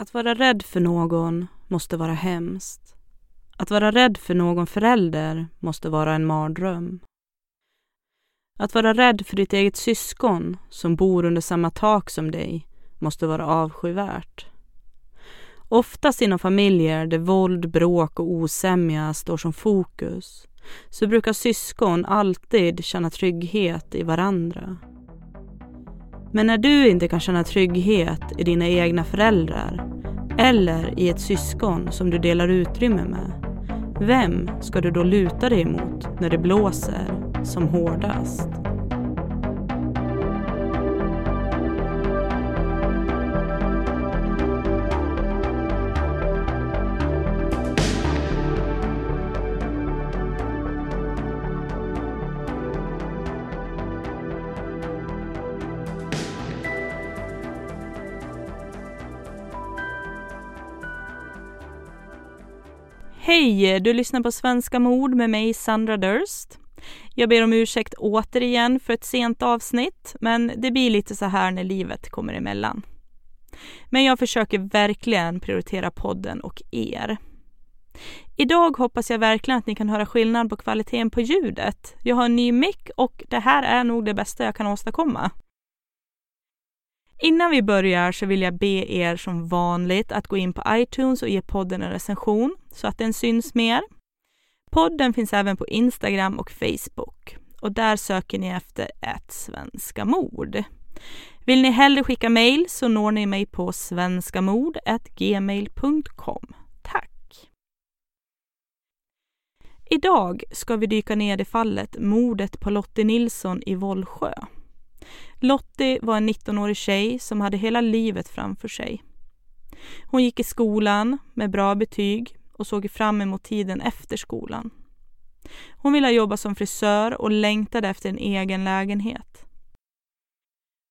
Att vara rädd för någon måste vara hemskt. Att vara rädd för någon förälder måste vara en mardröm. Att vara rädd för ditt eget syskon som bor under samma tak som dig måste vara avskyvärt. Oftast inom familjer där våld, bråk och osämja står som fokus så brukar syskon alltid känna trygghet i varandra. Men när du inte kan känna trygghet i dina egna föräldrar eller i ett syskon som du delar utrymme med, vem ska du då luta dig emot när det blåser som hårdast? Hej! Du lyssnar på Svenska mord med mig, Sandra Durst. Jag ber om ursäkt återigen för ett sent avsnitt, men det blir lite så här när livet kommer emellan. Men jag försöker verkligen prioritera podden och er. Idag hoppas jag verkligen att ni kan höra skillnad på kvaliteten på ljudet. Jag har en ny mick och det här är nog det bästa jag kan åstadkomma. Innan vi börjar så vill jag be er som vanligt att gå in på iTunes och ge podden en recension så att den syns mer. Podden finns även på Instagram och Facebook och där söker ni efter ett svenska mord. Vill ni hellre skicka mejl så når ni mig på svenskamord.gmail.com. Tack! Idag ska vi dyka ner i fallet mordet på Lottie Nilsson i Vollsjö. Lottie var en 19-årig tjej som hade hela livet framför sig. Hon gick i skolan med bra betyg och såg fram emot tiden efter skolan. Hon ville jobba som frisör och längtade efter en egen lägenhet.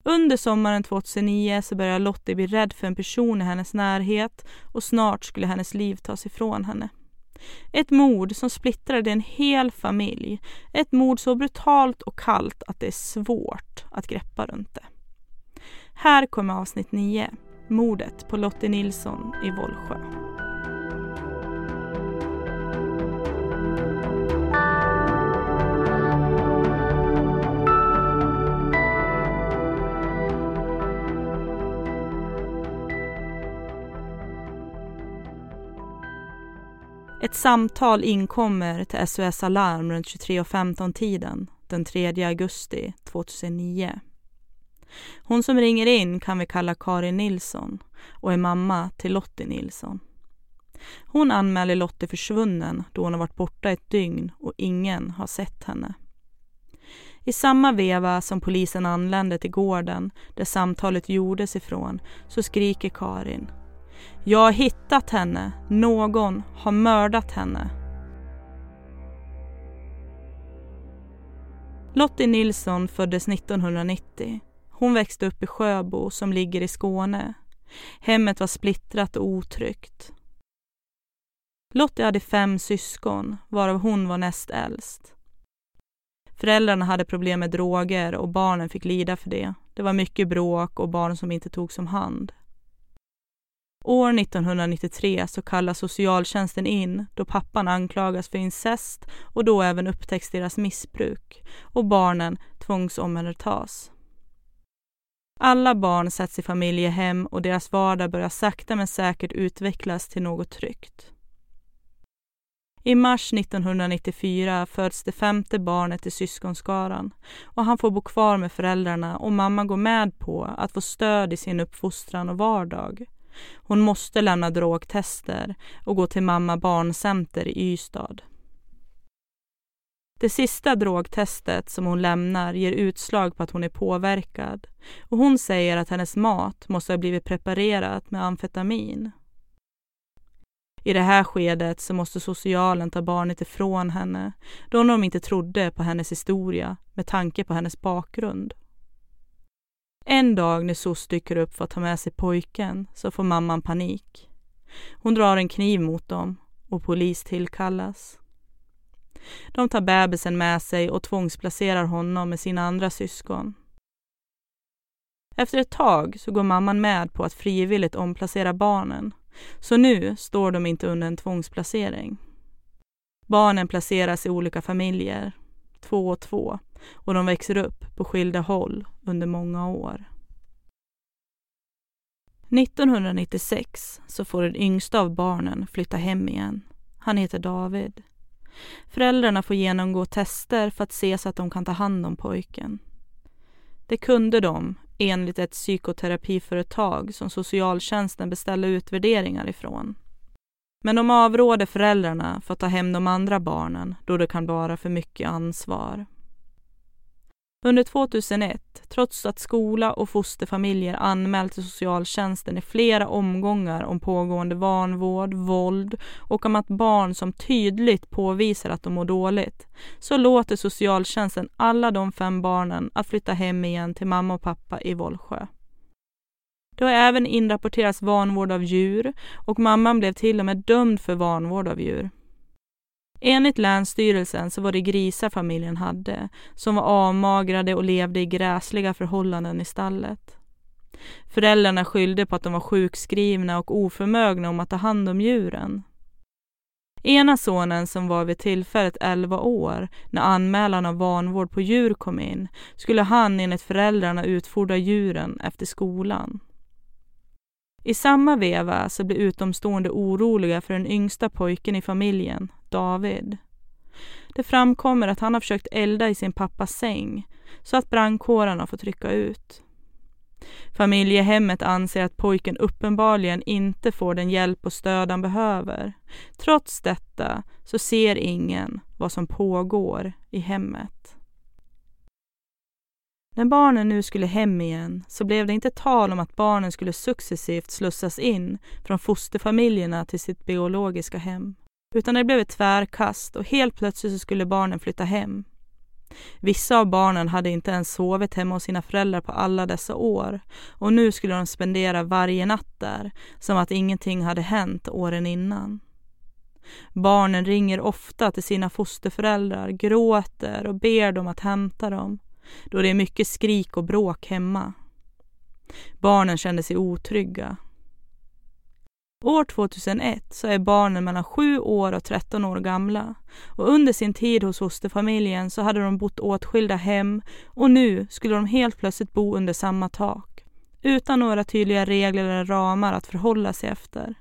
Under sommaren 2009 så började Lottie bli rädd för en person i hennes närhet och snart skulle hennes liv tas ifrån henne. Ett mord som splittrade en hel familj. Ett mord så brutalt och kallt att det är svårt att greppa runt det. Här kommer avsnitt 9. Mordet på Lottie Nilsson i Vollsjö. Ett samtal inkommer till SOS Alarm runt 23.15 tiden den 3 augusti 2009. Hon som ringer in kan vi kalla Karin Nilsson och är mamma till Lottie Nilsson. Hon anmäler Lottie försvunnen då hon har varit borta ett dygn och ingen har sett henne. I samma veva som polisen anländer till gården där samtalet gjordes ifrån så skriker Karin jag har hittat henne. Någon har mördat henne. Lottie Nilsson föddes 1990. Hon växte upp i Sjöbo som ligger i Skåne. Hemmet var splittrat och otryggt. Lottie hade fem syskon, varav hon var näst äldst. Föräldrarna hade problem med droger och barnen fick lida för det. Det var mycket bråk och barn som inte togs om hand. År 1993 så kallas socialtjänsten in då pappan anklagas för incest och då även upptäcks deras missbruk och barnen tvångsomhändertas. Alla barn sätts i familjehem och deras vardag börjar sakta men säkert utvecklas till något tryggt. I mars 1994 föds det femte barnet i syskonskaran och han får bo kvar med föräldrarna och mamma går med på att få stöd i sin uppfostran och vardag. Hon måste lämna drogtester och gå till mamma barncenter i Ystad. Det sista drogtestet som hon lämnar ger utslag på att hon är påverkad och hon säger att hennes mat måste ha blivit preparerat med amfetamin. I det här skedet så måste socialen ta barnet ifrån henne då de inte trodde på hennes historia med tanke på hennes bakgrund. En dag när SOS dyker upp för att ta med sig pojken så får mamman panik. Hon drar en kniv mot dem och polis tillkallas. De tar bebisen med sig och tvångsplacerar honom med sina andra syskon. Efter ett tag så går mamman med på att frivilligt omplacera barnen. Så nu står de inte under en tvångsplacering. Barnen placeras i olika familjer, två och två, och de växer upp på skilda håll under många år. 1996 så får den yngsta av barnen flytta hem igen. Han heter David. Föräldrarna får genomgå tester för att se så att de kan ta hand om pojken. Det kunde de enligt ett psykoterapiföretag som socialtjänsten beställde utvärderingar ifrån. Men de avråder föräldrarna för att ta hem de andra barnen då det kan vara för mycket ansvar. Under 2001, trots att skola och fosterfamiljer anmält till socialtjänsten i flera omgångar om pågående vanvård, våld och om att barn som tydligt påvisar att de mår dåligt, så låter socialtjänsten alla de fem barnen att flytta hem igen till mamma och pappa i Vollsjö. Det har även inrapporterats vanvård av djur och mamman blev till och med dömd för vanvård av djur. Enligt Länsstyrelsen så var det grisar familjen hade, som var avmagrade och levde i gräsliga förhållanden i stallet. Föräldrarna skyllde på att de var sjukskrivna och oförmögna om att ta hand om djuren. Ena sonen som var vid tillfället 11 år när anmälan av vanvård på djur kom in skulle han enligt föräldrarna utfodra djuren efter skolan. I samma veva så blir utomstående oroliga för den yngsta pojken i familjen, David. Det framkommer att han har försökt elda i sin pappas säng så att brandkåren har fått rycka ut. Familjehemmet anser att pojken uppenbarligen inte får den hjälp och stöd han behöver. Trots detta så ser ingen vad som pågår i hemmet. När barnen nu skulle hem igen så blev det inte tal om att barnen skulle successivt slussas in från fosterfamiljerna till sitt biologiska hem. Utan det blev ett tvärkast och helt plötsligt så skulle barnen flytta hem. Vissa av barnen hade inte ens sovit hemma hos sina föräldrar på alla dessa år och nu skulle de spendera varje natt där, som att ingenting hade hänt åren innan. Barnen ringer ofta till sina fosterföräldrar, gråter och ber dem att hämta dem, då det är mycket skrik och bråk hemma. Barnen kände sig otrygga År 2001 så är barnen mellan 7 år och 13 år gamla och under sin tid hos fosterfamiljen så hade de bott åtskilda hem och nu skulle de helt plötsligt bo under samma tak utan några tydliga regler eller ramar att förhålla sig efter.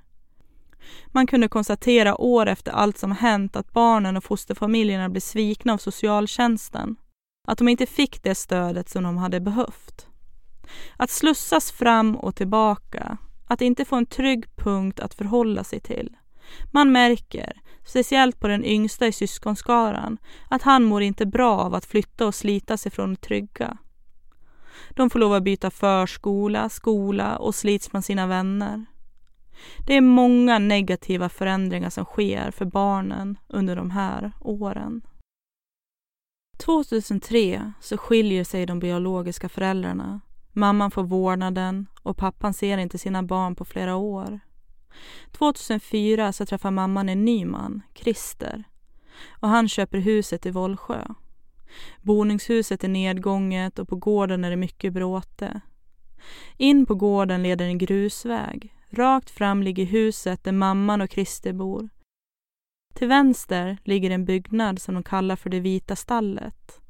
Man kunde konstatera år efter allt som hänt att barnen och fosterfamiljerna blev svikna av socialtjänsten. Att de inte fick det stödet som de hade behövt. Att slussas fram och tillbaka att inte få en trygg punkt att förhålla sig till. Man märker, speciellt på den yngsta i syskonskaran, att han mår inte bra av att flytta och slita sig från det trygga. De får lov att byta förskola, skola och slits från sina vänner. Det är många negativa förändringar som sker för barnen under de här åren. 2003 så skiljer sig de biologiska föräldrarna Mamman får vårdnaden och pappan ser inte sina barn på flera år. 2004 så träffar mamman en ny man, Christer. Och han köper huset i Vollsjö. Boningshuset är nedgånget och på gården är det mycket bråte. In på gården leder en grusväg. Rakt fram ligger huset där mamman och Christer bor. Till vänster ligger en byggnad som de kallar för det vita stallet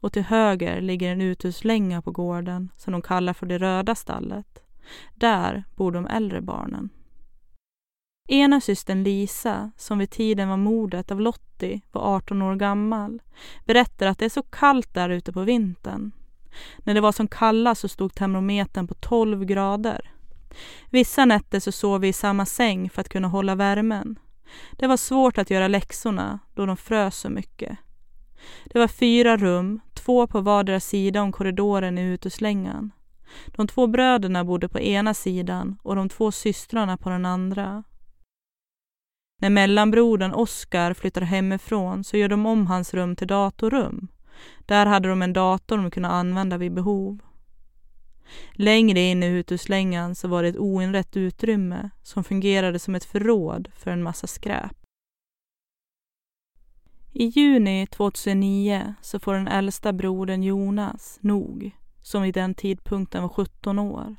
och till höger ligger en uthuslänga på gården som de kallar för det röda stallet. Där bor de äldre barnen. Ena systern Lisa, som vid tiden var mordet av Lottie var 18 år gammal, berättar att det är så kallt där ute på vintern. När det var som kallast så stod termometern på 12 grader. Vissa nätter så sov vi i samma säng för att kunna hålla värmen. Det var svårt att göra läxorna då de frös så mycket. Det var fyra rum, två på vardera sida om korridoren i uteslängan. De två bröderna bodde på ena sidan och de två systrarna på den andra. När mellanbrodern Oskar flyttar hemifrån så gör de om hans rum till datorrum. Där hade de en dator de kunde använda vid behov. Längre in i uteslängan så var det ett oinrett utrymme som fungerade som ett förråd för en massa skräp. I juni 2009 så får den äldsta brodern Jonas nog. som vid den tidpunkten var 17 år.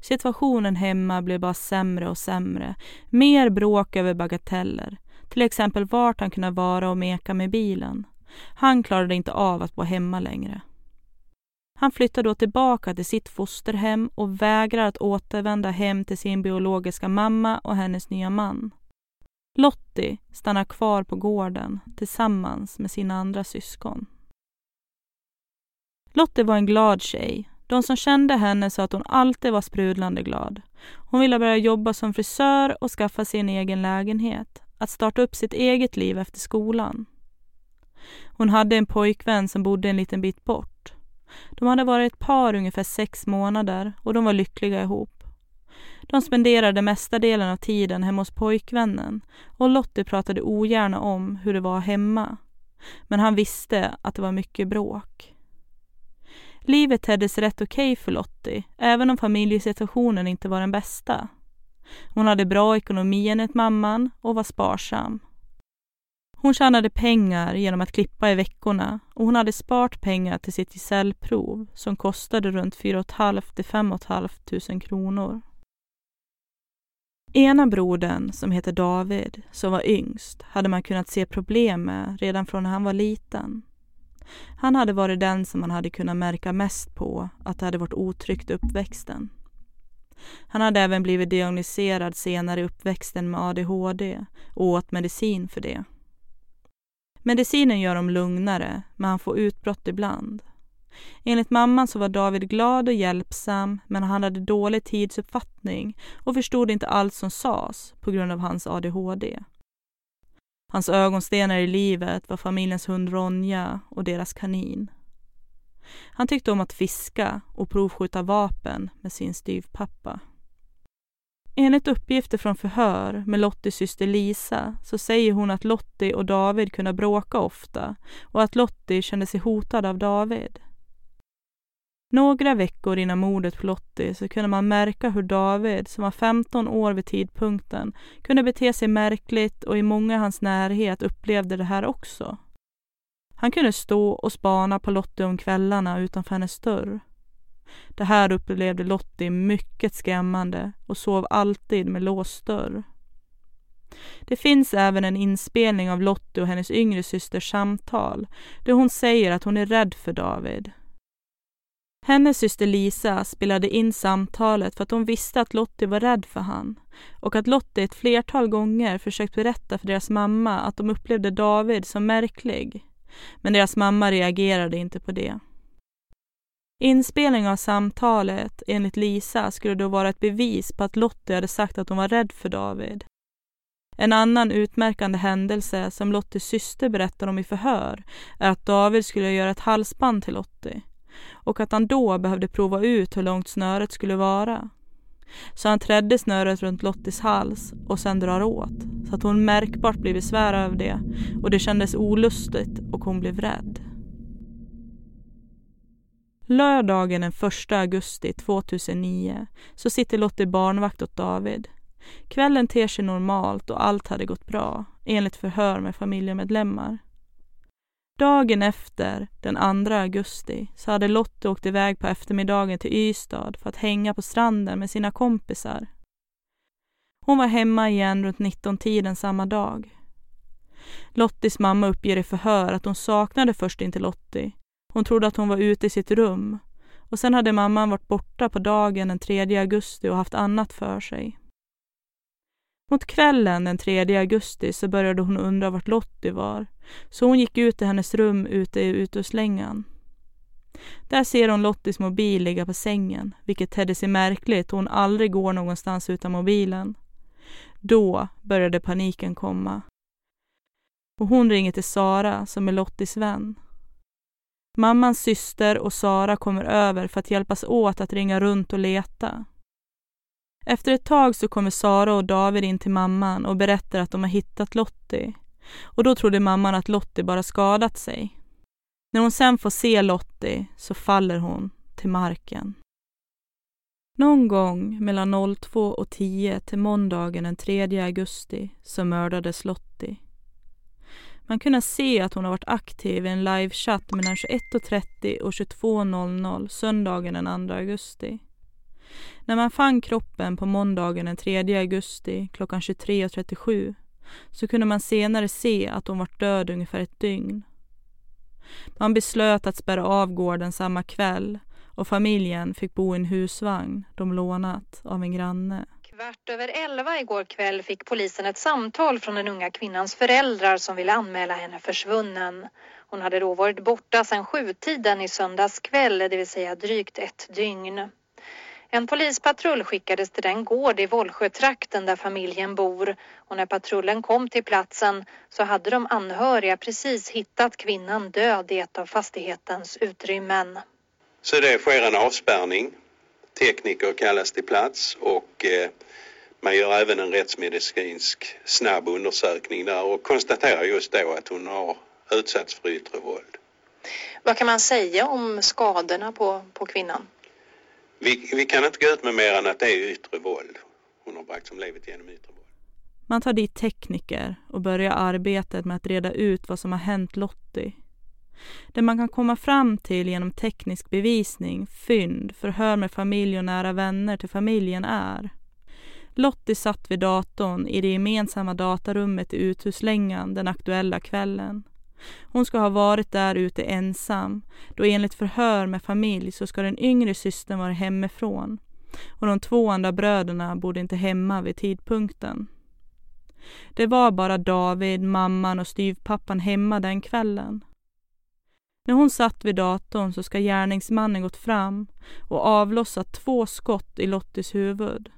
Situationen hemma blev bara sämre och sämre. Mer bråk över bagateller. Till exempel vart han kunde vara och meka med bilen. Han klarade inte av att bo hemma längre. Han flyttar då tillbaka till sitt fosterhem och vägrar att återvända hem till sin biologiska mamma och hennes nya man. Lottie stannar kvar på gården tillsammans med sina andra syskon. Lottie var en glad tjej. De som kände henne sa att hon alltid var sprudlande glad. Hon ville börja jobba som frisör och skaffa sig en egen lägenhet. Att starta upp sitt eget liv efter skolan. Hon hade en pojkvän som bodde en liten bit bort. De hade varit ett par ungefär sex månader och de var lyckliga ihop. De spenderade mesta delen av tiden hemma hos pojkvännen och Lottie pratade ogärna om hur det var hemma. Men han visste att det var mycket bråk. Livet tedde sig rätt okej okay för Lottie, även om familjesituationen inte var den bästa. Hon hade bra ekonomi enligt mamman och var sparsam. Hon tjänade pengar genom att klippa i veckorna och hon hade sparat pengar till sitt gesällprov som kostade runt 4 500 till 5 500 kronor. Ena brodern, som heter David, som var yngst, hade man kunnat se problem med redan från när han var liten. Han hade varit den som man hade kunnat märka mest på att det hade varit otryggt uppväxten. Han hade även blivit diagnostiserad senare i uppväxten med ADHD och åt medicin för det. Medicinen gör dem lugnare, men han får utbrott ibland. Enligt mamman så var David glad och hjälpsam, men han hade dålig tidsuppfattning och förstod inte allt som sades på grund av hans ADHD. Hans ögonstenar i livet var familjens hund Ronja och deras kanin. Han tyckte om att fiska och provskjuta vapen med sin styvpappa. Enligt uppgifter från förhör med Lotties syster Lisa så säger hon att Lottie och David kunde bråka ofta och att Lottie kände sig hotad av David. Några veckor innan mordet på Lottie så kunde man märka hur David, som var 15 år vid tidpunkten, kunde bete sig märkligt och i många i hans närhet upplevde det här också. Han kunde stå och spana på Lottie om kvällarna utanför hennes dörr. Det här upplevde Lottie mycket skrämmande och sov alltid med låst dörr. Det finns även en inspelning av Lottie och hennes yngre systers samtal där hon säger att hon är rädd för David. Hennes syster Lisa spelade in samtalet för att hon visste att Lottie var rädd för han och att Lottie ett flertal gånger försökt berätta för deras mamma att de upplevde David som märklig. Men deras mamma reagerade inte på det. Inspelning av samtalet, enligt Lisa, skulle då vara ett bevis på att Lottie hade sagt att hon var rädd för David. En annan utmärkande händelse som Lotties syster berättar om i förhör är att David skulle göra ett halsband till Lottie och att han då behövde prova ut hur långt snöret skulle vara. Så han trädde snöret runt Lottis hals och sen drar åt så att hon märkbart blev besvärad av det och det kändes olustigt och hon blev rädd. Lördagen den 1 augusti 2009 så sitter Lottie barnvakt åt David. Kvällen ter sig normalt och allt hade gått bra, enligt förhör med familjemedlemmar. Dagen efter, den 2 augusti, så hade Lottie åkt iväg på eftermiddagen till Ystad för att hänga på stranden med sina kompisar. Hon var hemma igen runt 19-tiden samma dag. Lottis mamma uppger i förhör att hon saknade först inte Lottie hon trodde att hon var ute i sitt rum och sen hade mamman varit borta på dagen den 3 augusti och haft annat för sig. Mot kvällen den 3 augusti så började hon undra vart Lottie var så hon gick ut till hennes rum ute i uteslängan. Där ser hon Lotties mobil ligga på sängen, vilket tedde sig märkligt då hon aldrig går någonstans utan mobilen. Då började paniken komma. Och hon ringer till Sara som är Lotties vän. Mammans syster och Sara kommer över för att hjälpas åt att ringa runt och leta. Efter ett tag så kommer Sara och David in till mamman och berättar att de har hittat Lottie. Och då trodde mamman att Lottie bara skadat sig. När hon sen får se Lottie så faller hon till marken. Någon gång mellan 02 och 10 till måndagen den 3 augusti så mördades Lottie. Man kunde se att hon har varit aktiv i en livechatt mellan 21.30 och 22.00 söndagen den 2 augusti. När man fann kroppen på måndagen den 3 augusti klockan 23.37 så kunde man senare se att hon var död ungefär ett dygn. Man beslöt att spärra av gården samma kväll och familjen fick bo i en husvagn de lånat av en granne. Kvart över elva igår kväll fick polisen ett samtal från den unga kvinnans föräldrar som ville anmäla henne försvunnen. Hon hade då varit borta sedan sjutiden i söndags kväll, det vill säga drygt ett dygn. En polispatrull skickades till den gård i Vollsjötrakten där familjen bor och när patrullen kom till platsen så hade de anhöriga precis hittat kvinnan död i ett av fastighetens utrymmen. Så det sker en avspärrning. Tekniker kallas till plats och eh, man gör även en rättsmedicinsk snabb undersökning där och konstaterar just då att hon har utsatts för yttre våld. Vad kan man säga om skadorna på, på kvinnan? Vi, vi kan inte gå ut med mer än att det är yttre våld. Hon har bragt som livet genom yttre våld. Man tar dit tekniker och börjar arbetet med att reda ut vad som har hänt Lottie. Det man kan komma fram till genom teknisk bevisning, fynd, förhör med familj och nära vänner till familjen är Lottie satt vid datorn i det gemensamma datarummet i uthuslängan den aktuella kvällen. Hon ska ha varit där ute ensam då enligt förhör med familj så ska den yngre systern vara hemifrån och de två andra bröderna bodde inte hemma vid tidpunkten. Det var bara David, mamman och styvpappan hemma den kvällen. När hon satt vid datorn så ska gärningsmannen gått fram och avlossat två skott i Lottis huvud.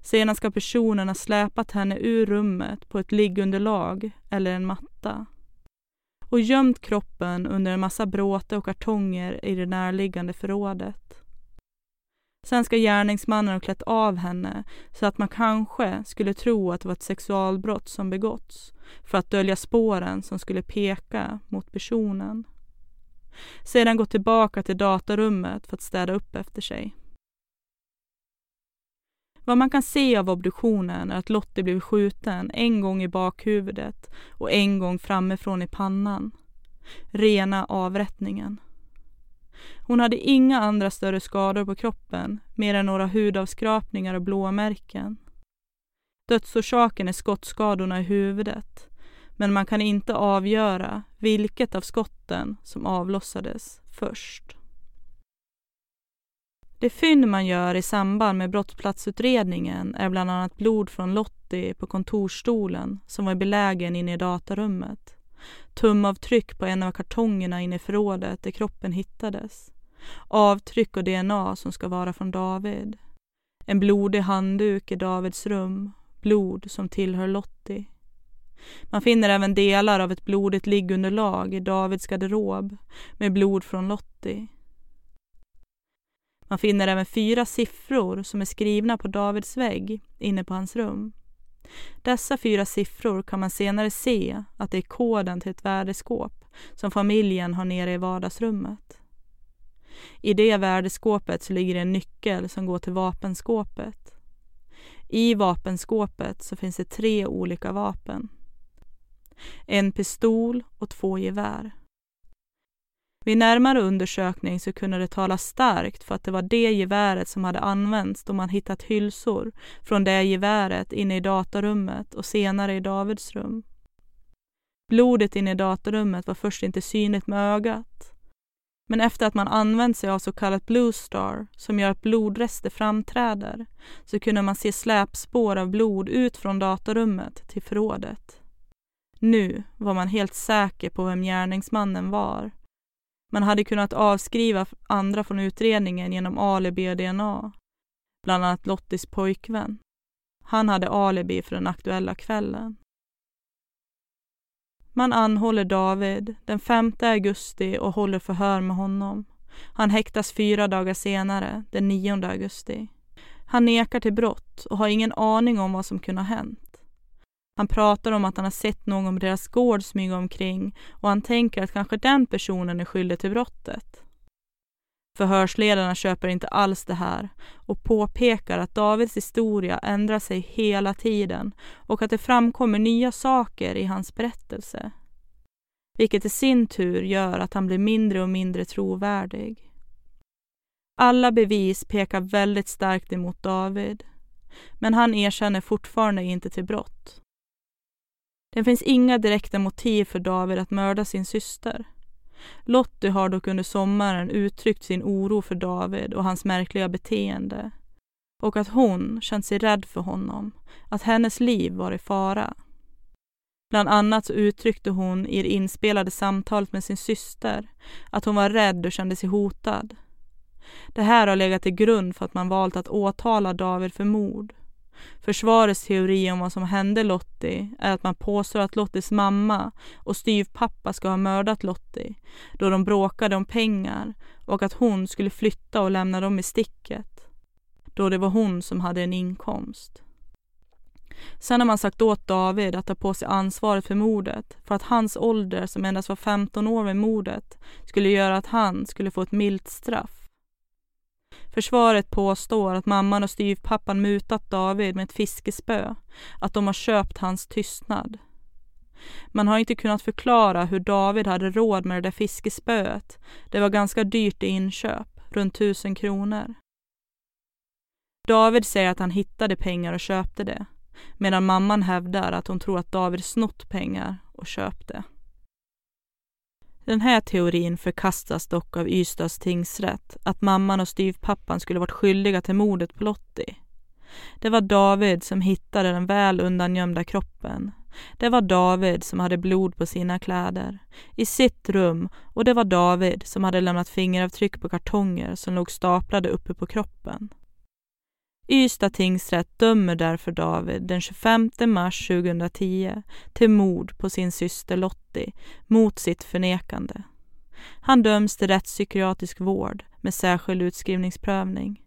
Sedan ska personerna släpat henne ur rummet på ett liggunderlag eller en matta och gömt kroppen under en massa bråte och kartonger i det närliggande förrådet. Sen ska gärningsmannen ha klätt av henne så att man kanske skulle tro att det var ett sexualbrott som begåtts för att dölja spåren som skulle peka mot personen. Sedan gå tillbaka till datarummet för att städa upp efter sig. Vad man kan se av obduktionen är att Lottie blev skjuten en gång i bakhuvudet och en gång framifrån i pannan. Rena avrättningen. Hon hade inga andra större skador på kroppen, mer än några hudavskrapningar och blåmärken. Dödsorsaken är skottskadorna i huvudet, men man kan inte avgöra vilket av skotten som avlossades först. Det fynd man gör i samband med brottsplatsutredningen är bland annat blod från Lottie på kontorsstolen som var belägen inne i datarummet. Tumavtryck på en av kartongerna inne i förrådet där kroppen hittades. Avtryck och DNA som ska vara från David. En blodig handduk i Davids rum. Blod som tillhör Lottie. Man finner även delar av ett blodigt liggunderlag i Davids garderob med blod från Lottie. Man finner även fyra siffror som är skrivna på Davids vägg inne på hans rum. Dessa fyra siffror kan man senare se att det är koden till ett värdeskåp som familjen har nere i vardagsrummet. I det värdeskåpet så ligger en nyckel som går till vapenskåpet. I vapenskåpet så finns det tre olika vapen. En pistol och två gevär. Vid närmare undersökning så kunde det tala starkt för att det var det geväret som hade använts då man hittat hylsor från det geväret inne i datarummet och senare i Davids rum. Blodet inne i datarummet var först inte synligt med ögat. Men efter att man använt sig av så kallat Blue Star, som gör att blodrester framträder, så kunde man se släpspår av blod ut från datarummet till förrådet. Nu var man helt säker på vem gärningsmannen var man hade kunnat avskriva andra från utredningen genom alibi och DNA. Bland annat Lottis pojkvän. Han hade alibi för den aktuella kvällen. Man anhåller David den 5 augusti och håller förhör med honom. Han häktas fyra dagar senare, den 9 augusti. Han nekar till brott och har ingen aning om vad som kunde ha hänt. Han pratar om att han har sett någon på deras gård smyga omkring och han tänker att kanske den personen är skyldig till brottet. Förhörsledarna köper inte alls det här och påpekar att Davids historia ändrar sig hela tiden och att det framkommer nya saker i hans berättelse. vilket i sin tur gör att han blir mindre och mindre trovärdig. Alla bevis pekar väldigt starkt emot David, men han erkänner fortfarande inte till brott. Det finns inga direkta motiv för David att mörda sin syster. Lottie har dock under sommaren uttryckt sin oro för David och hans märkliga beteende och att hon känt sig rädd för honom, att hennes liv var i fara. Bland annat så uttryckte hon i det inspelade samtalet med sin syster att hon var rädd och kände sig hotad. Det här har legat till grund för att man valt att åtala David för mord. Försvarets teori om vad som hände Lottie är att man påstår att Lotties mamma och styvpappa ska ha mördat Lottie då de bråkade om pengar och att hon skulle flytta och lämna dem i sticket då det var hon som hade en inkomst. Sen har man sagt åt David att ta på sig ansvaret för mordet för att hans ålder, som endast var 15 år vid mordet, skulle göra att han skulle få ett milt straff. Försvaret påstår att mamman och styvpappan mutat David med ett fiskespö, att de har köpt hans tystnad. Man har inte kunnat förklara hur David hade råd med det där fiskespöet. Det var ganska dyrt i inköp, runt tusen kronor. David säger att han hittade pengar och köpte det, medan mamman hävdar att hon tror att David snott pengar och köpte. Den här teorin förkastas dock av Ystads tingsrätt, att mamman och styvpappan skulle varit skyldiga till mordet på Lottie. Det var David som hittade den väl undangömda kroppen. Det var David som hade blod på sina kläder, i sitt rum och det var David som hade lämnat fingeravtryck på kartonger som låg staplade uppe på kroppen. Ystad tingsrätt dömer därför David den 25 mars 2010 till mord på sin syster Lottie mot sitt förnekande. Han döms till rättspsykiatrisk vård med särskild utskrivningsprövning.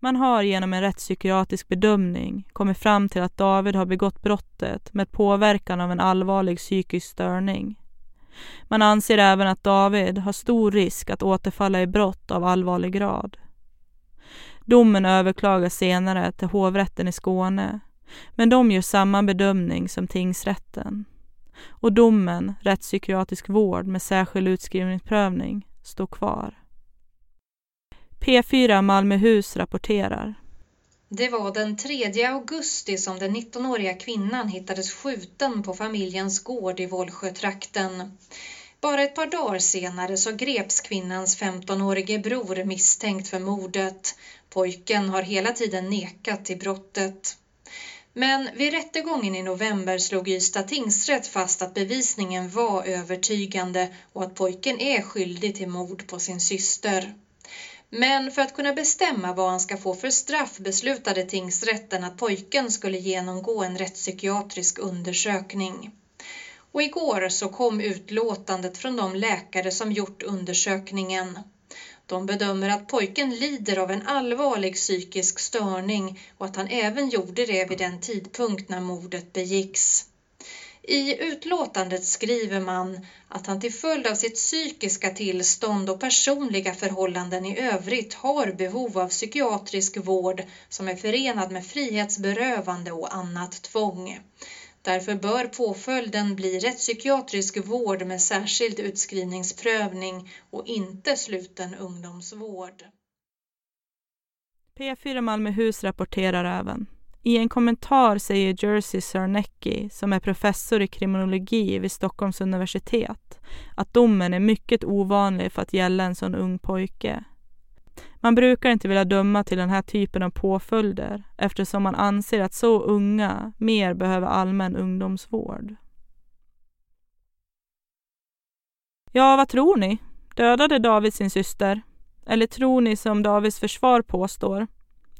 Man har genom en rättspsykiatrisk bedömning kommit fram till att David har begått brottet med påverkan av en allvarlig psykisk störning. Man anser även att David har stor risk att återfalla i brott av allvarlig grad. Domen överklagas senare till hovrätten i Skåne, men de gör samma bedömning som tingsrätten. Och domen, rättspsykiatrisk vård med särskild utskrivningsprövning, står kvar. P4 Malmöhus rapporterar. Det var den 3 augusti som den 19-åriga kvinnan hittades skjuten på familjens gård i Vollsjötrakten. Bara ett par dagar senare så greps kvinnans 15-årige bror misstänkt för mordet. Pojken har hela tiden nekat till brottet. Men vid rättegången i november slog Ystad tingsrätt fast att bevisningen var övertygande och att pojken är skyldig till mord på sin syster. Men för att kunna bestämma vad han ska få för straff beslutade tingsrätten att pojken skulle genomgå en rättspsykiatrisk undersökning. Och igår så kom utlåtandet från de läkare som gjort undersökningen. De bedömer att pojken lider av en allvarlig psykisk störning och att han även gjorde det vid den tidpunkt när mordet begicks. I utlåtandet skriver man att han till följd av sitt psykiska tillstånd och personliga förhållanden i övrigt har behov av psykiatrisk vård som är förenad med frihetsberövande och annat tvång. Därför bör påföljden bli rättspsykiatrisk vård med särskild utskrivningsprövning och inte sluten ungdomsvård. P4 Malmöhus rapporterar även. I en kommentar säger Jersey Sarnecki, som är professor i kriminologi vid Stockholms universitet, att domen är mycket ovanlig för att gälla en sån ung pojke. Man brukar inte vilja döma till den här typen av påföljder eftersom man anser att så unga mer behöver allmän ungdomsvård. Ja, vad tror ni? Dödade David sin syster? Eller tror ni som Davids försvar påstår,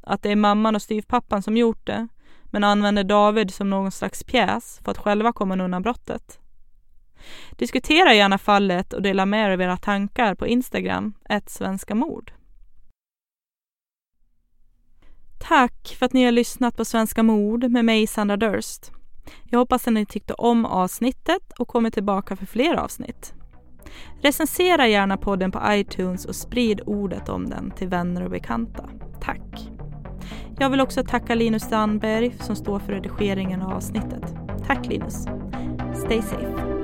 att det är mamman och styvpappan som gjort det, men använder David som någon slags pjäs för att själva komma undan brottet? Diskutera gärna fallet och dela med er av era tankar på Instagram, ett svenska mord. Tack för att ni har lyssnat på Svenska mord med mig Sandra Durst. Jag hoppas att ni tyckte om avsnittet och kommer tillbaka för fler avsnitt. Recensera gärna podden på iTunes och sprid ordet om den till vänner och bekanta. Tack! Jag vill också tacka Linus Sandberg som står för redigeringen av avsnittet. Tack Linus! Stay safe!